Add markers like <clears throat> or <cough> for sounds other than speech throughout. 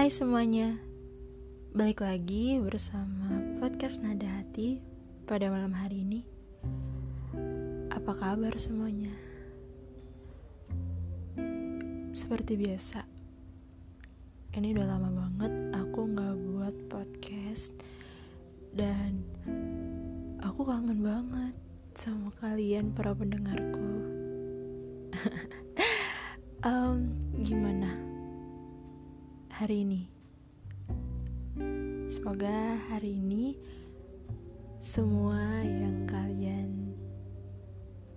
Hai semuanya, balik lagi bersama podcast Nada Hati pada malam hari ini. Apa kabar semuanya? Seperti biasa, ini udah lama banget aku gak buat podcast dan aku kangen banget sama kalian para pendengarku. <laughs> um, gimana? Hari ini. Semoga hari ini semua yang kalian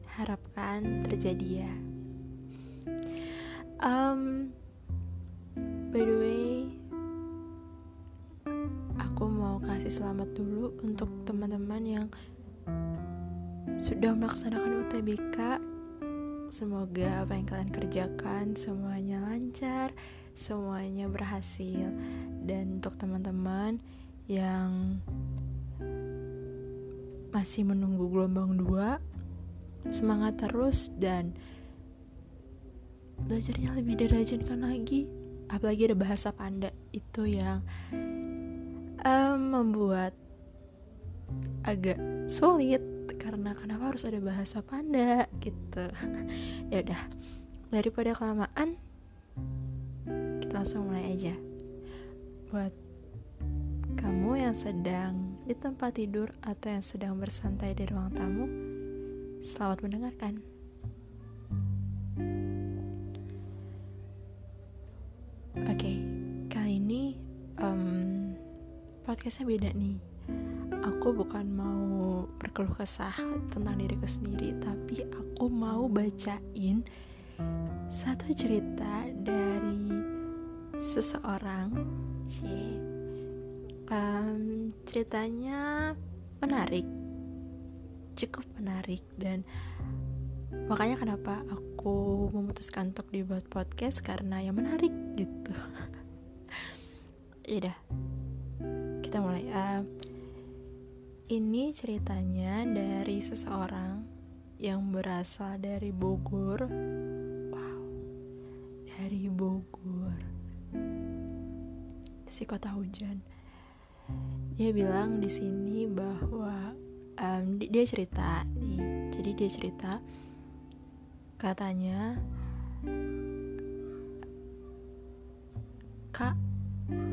harapkan terjadi ya. Um, by the way, aku mau kasih selamat dulu untuk teman-teman yang sudah melaksanakan UTBK. Semoga apa yang kalian kerjakan semuanya lancar semuanya berhasil. Dan untuk teman-teman yang masih menunggu gelombang dua semangat terus dan belajarnya lebih dirajinkan lagi. Apalagi ada bahasa panda itu yang um, membuat agak sulit karena kenapa harus ada bahasa panda gitu. <laughs> Ya udah daripada kelamaan langsung mulai aja. Buat kamu yang sedang di tempat tidur atau yang sedang bersantai di ruang tamu, selamat mendengarkan. Oke, okay, kali ini um, podcastnya beda nih. Aku bukan mau berkeluh kesah tentang diriku sendiri, tapi aku mau bacain satu cerita dari seseorang. Sih um, ceritanya menarik. Cukup menarik dan makanya kenapa aku memutuskan untuk dibuat podcast karena yang menarik gitu. <laughs> Ya kita mulai. Uh, ini ceritanya dari seseorang yang berasal dari Bogor. Wow. Dari Bogor si kota hujan. Dia bilang di sini bahwa um, dia cerita nih, jadi dia cerita katanya kak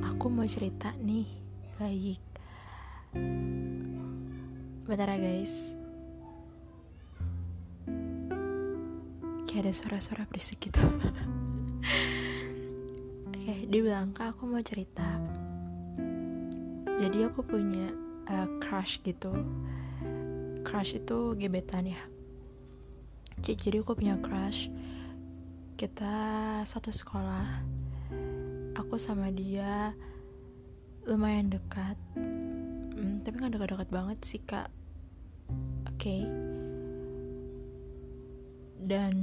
aku mau cerita nih baik. Bentar ya guys. Kayak ada suara-suara berisik gitu <laughs> dia bilang kak aku mau cerita. Jadi aku punya uh, crush gitu. Crush itu gebetan ya. Jadi aku punya crush. Kita satu sekolah. Aku sama dia lumayan dekat. Hmm, tapi nggak dekat-dekat banget sih kak. Oke. Okay. dan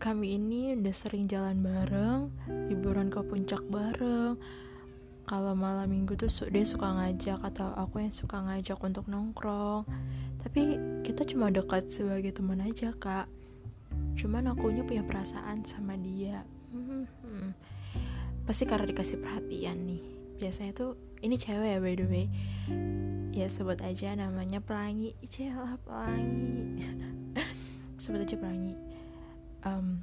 kami ini udah sering jalan bareng, liburan ke puncak bareng. Kalau malam minggu tuh dia suka ngajak atau aku yang suka ngajak untuk nongkrong. Tapi kita cuma dekat sebagai teman aja kak. Cuman akunya punya perasaan sama dia. <laughs> Pasti karena dikasih perhatian nih. Biasanya tuh ini cewek ya by the way. Ya sebut aja namanya Pelangi. Celah Pelangi. <laughs> sebut aja Pelangi um,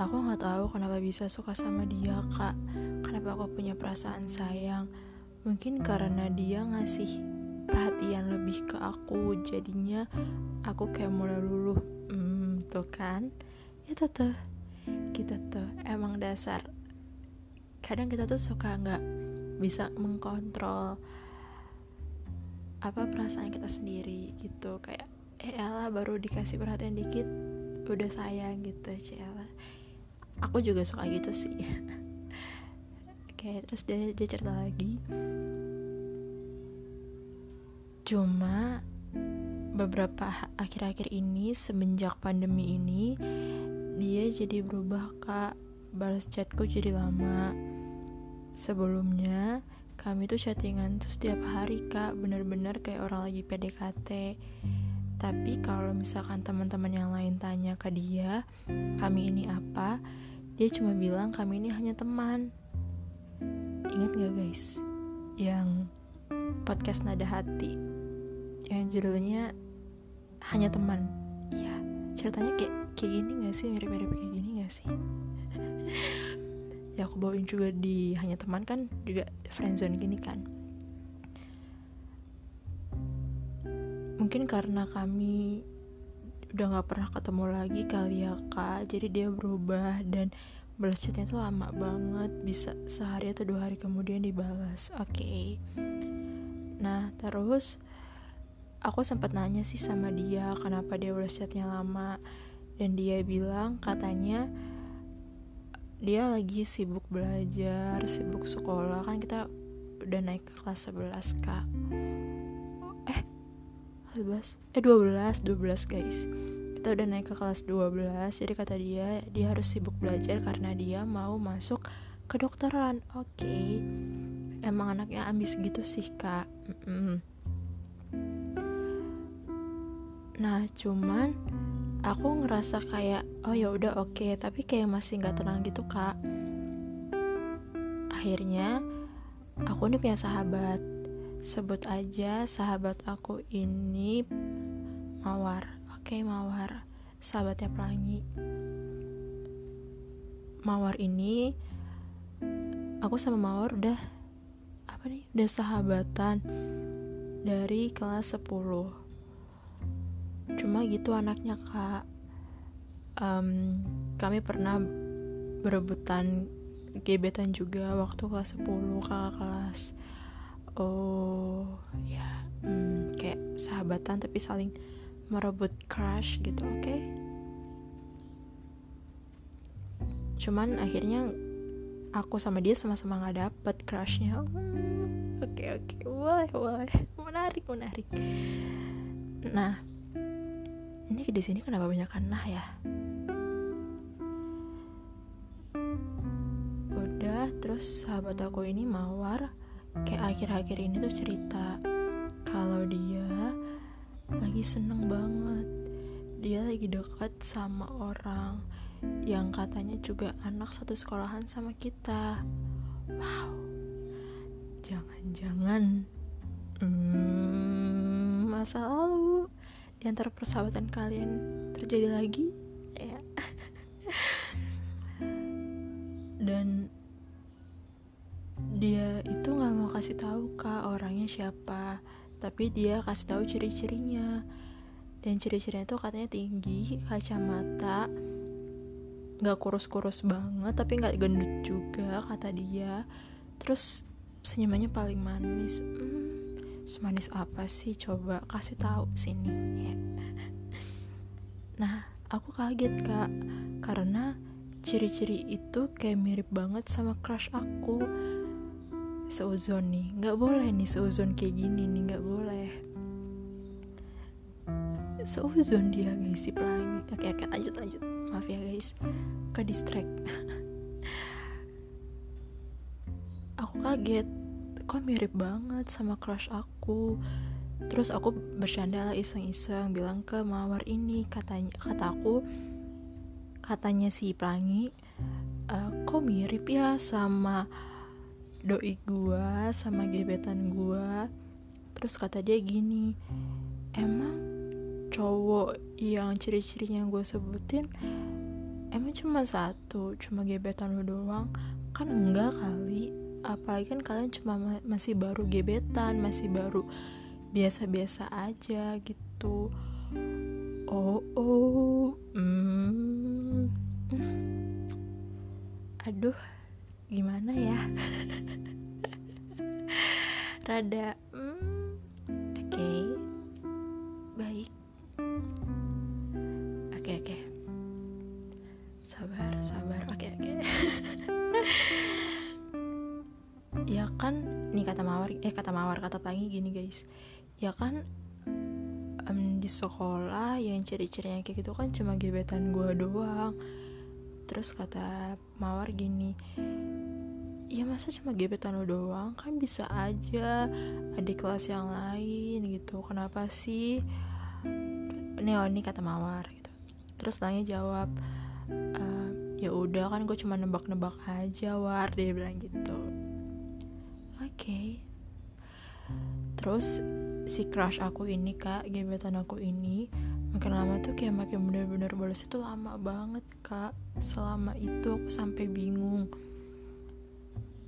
aku nggak tahu kenapa bisa suka sama dia kak. Kenapa aku punya perasaan sayang? Mungkin karena dia ngasih perhatian lebih ke aku jadinya aku kayak mulai luluh. Hmm, tuh kan? Ya tuh kita tuh. Emang dasar. Kadang kita tuh suka nggak bisa mengkontrol apa perasaan kita sendiri gitu. Kayak eh Ella baru dikasih perhatian dikit udah sayang gitu Cella aku juga suka gitu sih. <laughs> Oke terus dia, dia cerita lagi. Cuma beberapa akhir-akhir ini semenjak pandemi ini dia jadi berubah kak. Balas chatku jadi lama. Sebelumnya kami tuh chattingan tuh setiap hari kak. Bener-bener kayak orang lagi PDKT tapi kalau misalkan teman-teman yang lain tanya ke dia, kami ini apa? dia cuma bilang kami ini hanya teman. Ingat gak guys? Yang podcast nada hati yang judulnya hanya teman. Iya ceritanya kayak kayak gini gak sih? Mirip-mirip kayak gini gak sih? <laughs> Ya aku bawain juga di hanya teman kan juga friendzone gini kan mungkin karena kami udah nggak pernah ketemu lagi kali ya kak. Jadi dia berubah dan balas chatnya tuh lama banget bisa sehari atau dua hari kemudian dibalas. Oke. Okay. nah terus aku sempat nanya sih sama dia kenapa dia balas chatnya lama. Dan dia bilang katanya dia lagi sibuk belajar sibuk sekolah. Kan kita udah naik ke kelas 11 kak 11 eh 12 12 guys. Kita udah naik ke kelas 12 jadi kata dia dia harus sibuk belajar karena dia mau masuk kedokteran. Oke. Okay. emang anaknya ambis gitu sih kak. Mm -mm. nah cuman aku ngerasa kayak oh ya udah oke. Okay, tapi kayak masih nggak tenang gitu kak. Akhirnya aku nih punya sahabat sebut aja sahabat aku ini Mawar. Oke, Mawar. Sahabatnya Pelangi. Mawar ini aku sama Mawar udah apa nih? Udah sahabatan dari kelas 10. Cuma gitu anaknya, Kak. Um, kami pernah berebutan gebetan juga waktu kelas 10 kakak kelas oh ya. Hmm, kayak sahabatan tapi saling merebut crush gitu oke. Okay? cuman akhirnya aku sama dia sama-sama nggak dapet crushnya. Hmm, oke okay, oke. Okay. boleh boleh. Menarik menarik. Nah ini di sini kenapa banyak nah ya? Udah terus sahabat aku ini mawar kayak akhir-akhir ini tuh cerita kalau dia lagi seneng banget. Dia lagi dekat sama orang yang katanya juga anak satu sekolahan sama kita. Wow. Jangan-jangan hmm, masa lalu di antara persahabatan kalian terjadi lagi? Ya. <laughs> Dan dia itu nggak mau kasih tahu kak orangnya siapa. Tapi dia kasih tahu ciri-cirinya. Dan ciri-cirinya itu katanya tinggi kacamata nggak kurus-kurus banget tapi nggak gendut juga kata dia. Terus senyumannya paling manis. Hmm, semanis apa sih? Coba kasih tahu sini. <laughs> Nah aku kaget kak karena ciri-ciri itu kayak mirip banget sama crush aku seuzon nih. Nggak boleh nih seuzon kayak gini nih nggak boleh. Seuzon dia guys. Si pelangi oke oke. Lanjut lanjut. Maaf ya guys. Ke distract. <laughs> Aku kaget. Kok mirip banget sama crush aku? Terus aku bercanda lah iseng-iseng. Bilang ke mawar ini katanya kata aku katanya si pelangi e, kok mirip ya sama doi gua sama gebetan gua. Terus kata dia gini emang cowok yang ciri-cirinya gue sebutin emang cuma satu cuma gebetan lu doang? Kan enggak kali. Apalagi kan kalian cuma ma masih baru gebetan masih baru biasa-biasa aja gitu. Oh oh hmm. aduh gimana ya <laughs> rada hmm, oke okay. baik oke okay, oke okay. sabar sabar oke okay, oke okay. <laughs> ya kan nih kata mawar eh kata mawar kata pelangi gini guys ya kan um, di sekolah yang ciri-cirinya kayak gitu kan cuma gebetan gue doang terus kata mawar gini ya masa cuma gebetan lo doang? Kan bisa aja adik kelas yang lain gitu. Kenapa sih? Ini oh ini kata mawar gitu. Terus Langnya jawab e, ya udah kan gue cuma nebak-nebak aja war dia bilang gitu. Oke. Okay. terus si crush aku ini kak gebetan aku ini makin lama tuh kayak makin bener-bener balas itu lama banget kak. Selama itu aku sampai bingung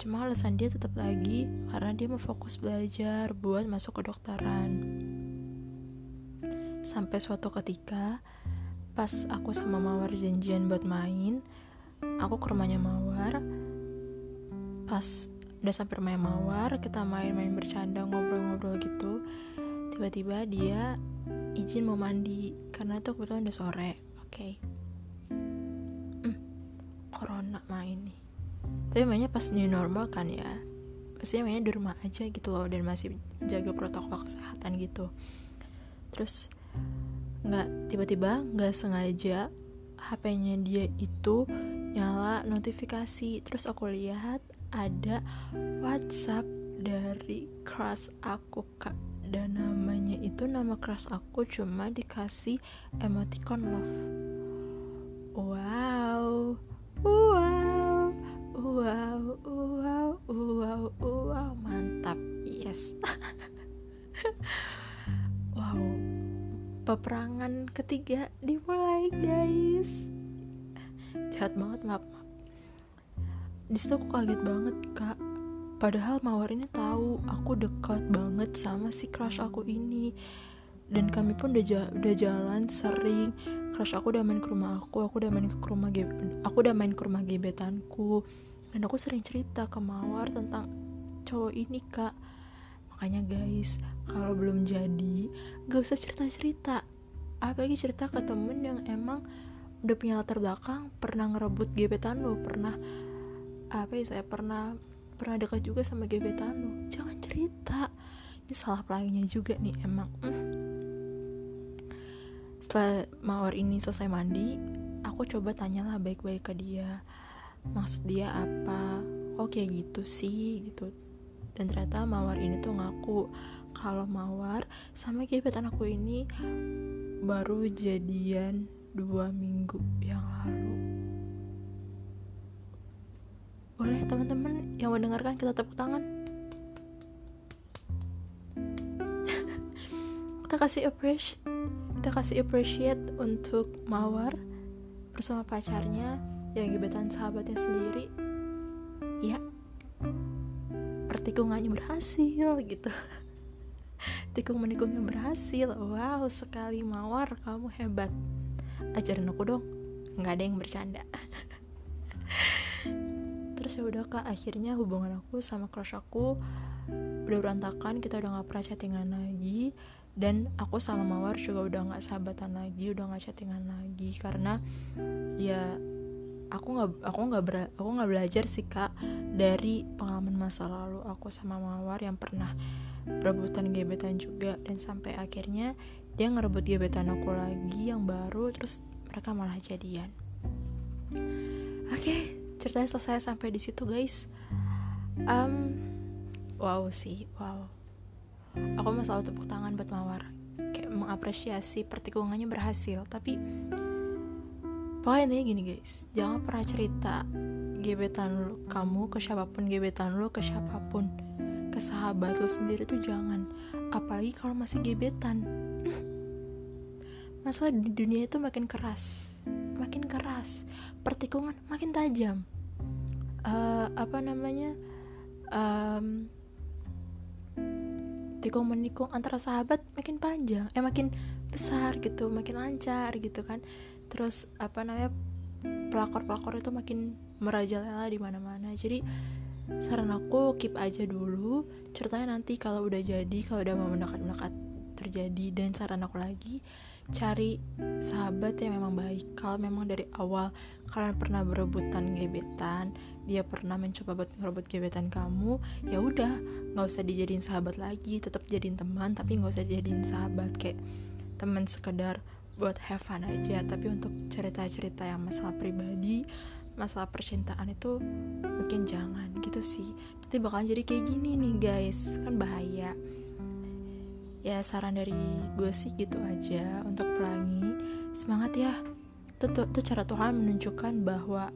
cuma alasan dia tetap lagi karena dia mau fokus belajar buat masuk ke dokteran sampai suatu ketika pas aku sama Mawar janjian buat main aku ke rumahnya Mawar. Pas udah sampai rumahnya Mawar kita main-main bercanda ngobrol-ngobrol gitu. Tiba-tiba dia izin mau mandi karena itu kebetulan udah sore oke. Okay. hmm, corona main nih tapi mainnya pas new normal kan ya. Maksudnya mainnya di rumah aja gitu loh dan masih jaga protokol kesehatan gitu. Terus nggak tiba-tiba nggak sengaja HP-nya dia itu nyala notifikasi. Terus aku lihat ada WhatsApp dari crush aku kak. Dan namanya itu nama keras aku cuma dikasih emoticon love. Wow wow wow wow wow. Mantap. Yes. <laughs> Wow. Peperangan ketiga dimulai guys. Jahat banget maaf maaf. Di situ aku kaget banget kak. Padahal Mawar ini tahu aku dekat banget sama si crush aku ini. Dan kami pun udah, ja udah jalan sering. Crush aku udah main ke rumah aku aku udah main ke rumah aku udah main ke rumah gebetanku dan aku sering cerita ke Mawar tentang cowok ini kak. Makanya guys kalau belum jadi gak usah cerita cerita apalagi cerita ke temen yang emang udah punya latar belakang pernah ngerebut gebetan lo pernah apa ya saya pernah pernah dekat juga sama gebetan lu jangan cerita. Ini salah pelanginya juga nih emang. Mm. setelah mawar ini selesai mandi aku coba tanyalah baik-baik ke dia maksud dia apa? Oh kayak gitu sih? Gitu. Dan ternyata mawar ini tuh ngaku. Kalau mawar sama gebetan aku ini baru jadian dua minggu yang lalu. Boleh teman-teman yang mendengarkan kita tepuk tangan? <laughs> Kita kasih appreciate kita kasih appreciate untuk Mawar bersama pacarnya yang gebetan sahabatnya sendiri. Ya pertikungannya berhasil gitu. Tikung menikungnya berhasil. Wow sekali Mawar kamu hebat. Ajarin aku dong. Nggak ada yang bercanda. Terus ya udah kak akhirnya hubungan aku sama crush aku udah berantakan kita udah nggak pernah chattingan lagi. Dan aku sama mawar juga udah nggak sahabatan lagi udah nggak chattingan lagi. Karena ya aku nggak aku nggak aku nggak belajar sih kak dari pengalaman masa lalu aku sama mawar yang pernah berebutan gebetan juga. Dan sampai akhirnya dia ngerebut gebetan aku lagi yang baru terus mereka malah jadian. Oke okay, ceritanya selesai sampai di situ guys. Um, wow sih wow. Aku mau selalu tepuk tangan buat mawar. Kayak mengapresiasi pertikungannya berhasil tapi pokoknya gini guys. Jangan pernah cerita gebetan lu, kamu ke siapa pun gebetan lu ke siapa pun. Ke sahabat lu sendiri tuh jangan. Apalagi kalau masih gebetan. <clears throat> Masalah di dunia itu makin keras. Makin keras. Pertikungan makin tajam. Uh, apa namanya? Um, tikung menikung antara sahabat makin panjang. Eh makin besar gitu makin lancar gitu kan terus apa namanya pelakor pelakor itu makin merajalela di mana mana jadi saran aku keep aja dulu. Ceritanya nanti kalau udah jadi kalau udah mau mendekat mendekat terjadi. Dan saran aku lagi cari sahabat yang memang baik. Kalau memang dari awal kalian pernah berebutan gebetan dia pernah mencoba buat ngerebut gebetan kamu ya udah nggak usah dijadiin sahabat lagi. Tetap jadiin teman tapi nggak usah dijadiin sahabat. Kayak teman sekedar buat have fun aja. Tapi untuk cerita-cerita yang masalah pribadi masalah percintaan itu mungkin jangan gitu sih. Nanti bakalan jadi kayak gini nih guys. Kan bahaya. Ya saran dari gue sih gitu aja untuk pelangi. Semangat ya. Itu tuh cara Tuhan menunjukkan bahwa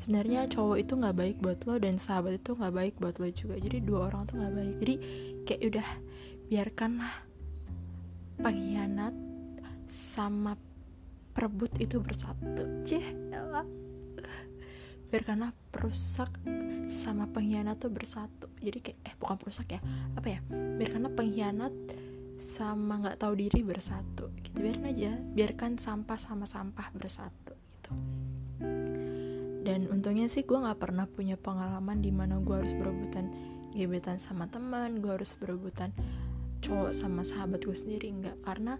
sebenarnya cowok itu nggak baik buat lo dan sahabat itu nggak baik buat lo juga. Jadi dua orang tuh nggak baik. Jadi kayak udah biarkanlah pengkhianat sama perebut itu bersatu. Cih biarkanlah perusak sama pengkhianat tuh bersatu. Jadi kayak eh bukan perusak ya. Apa ya? Biarkanlah pengkhianat sama nggak tahu diri bersatu. Gitu. Biarin aja. Biarkan sampah sama sampah bersatu gitu. Dan untungnya sih gue nggak pernah punya pengalaman di mana gue harus berebutan gebetan sama teman gue harus berebutan cowok sama sahabat gue sendiri nggak. Karena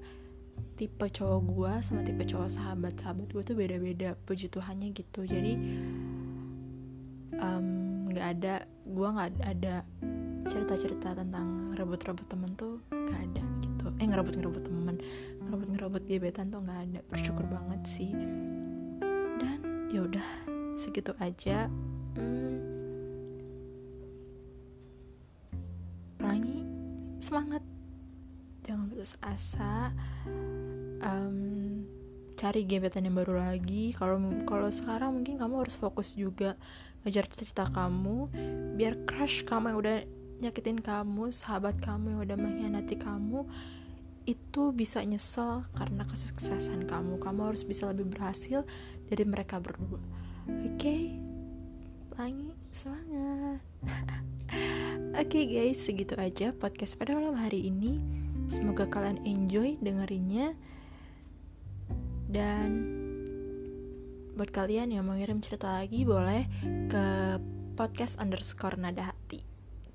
tipe cowok gue sama tipe cowok sahabat sahabat gue tuh beda-beda puji Tuhannya gitu. Jadi nggak ada gue nggak ada cerita-cerita tentang rebut-rebut temen tuh nggak ada gitu. Eh ngerebut ngerebut temen ngerebut ngerebut gebetan tuh nggak ada. Bersyukur banget sih. Dan ya udah segitu aja. Hmm, pelangi semangat putus asa um, cari gebetan yang baru lagi. Kalau kalau sekarang mungkin kamu harus fokus juga ngejar cita-cita kamu biar crush kamu yang udah nyakitin kamu sahabat kamu yang udah mengkhianati kamu itu bisa nyesel karena kesuksesan kamu. Kamu harus bisa lebih berhasil dari mereka berdua. Oke? Okay? pelangi semangat. <laughs> Oke okay, guys segitu aja podcast pada malam hari ini semoga kalian enjoy dengerinnya. Dan buat kalian yang mau ngirim cerita lagi boleh ke podcast underscore nada hati.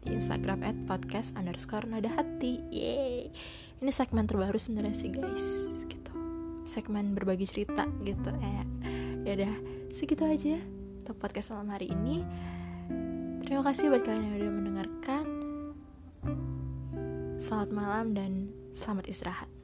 Di Instagram at podcast underscore nada hati. Yeay. Ini segmen terbaru sebenarnya sih guys. Gitu. Segmen berbagi cerita gitu eh ya udah segitu aja untuk podcast malam hari ini. Terima kasih buat kalian yang udah mendengarkan selamat malam dan selamat istirahat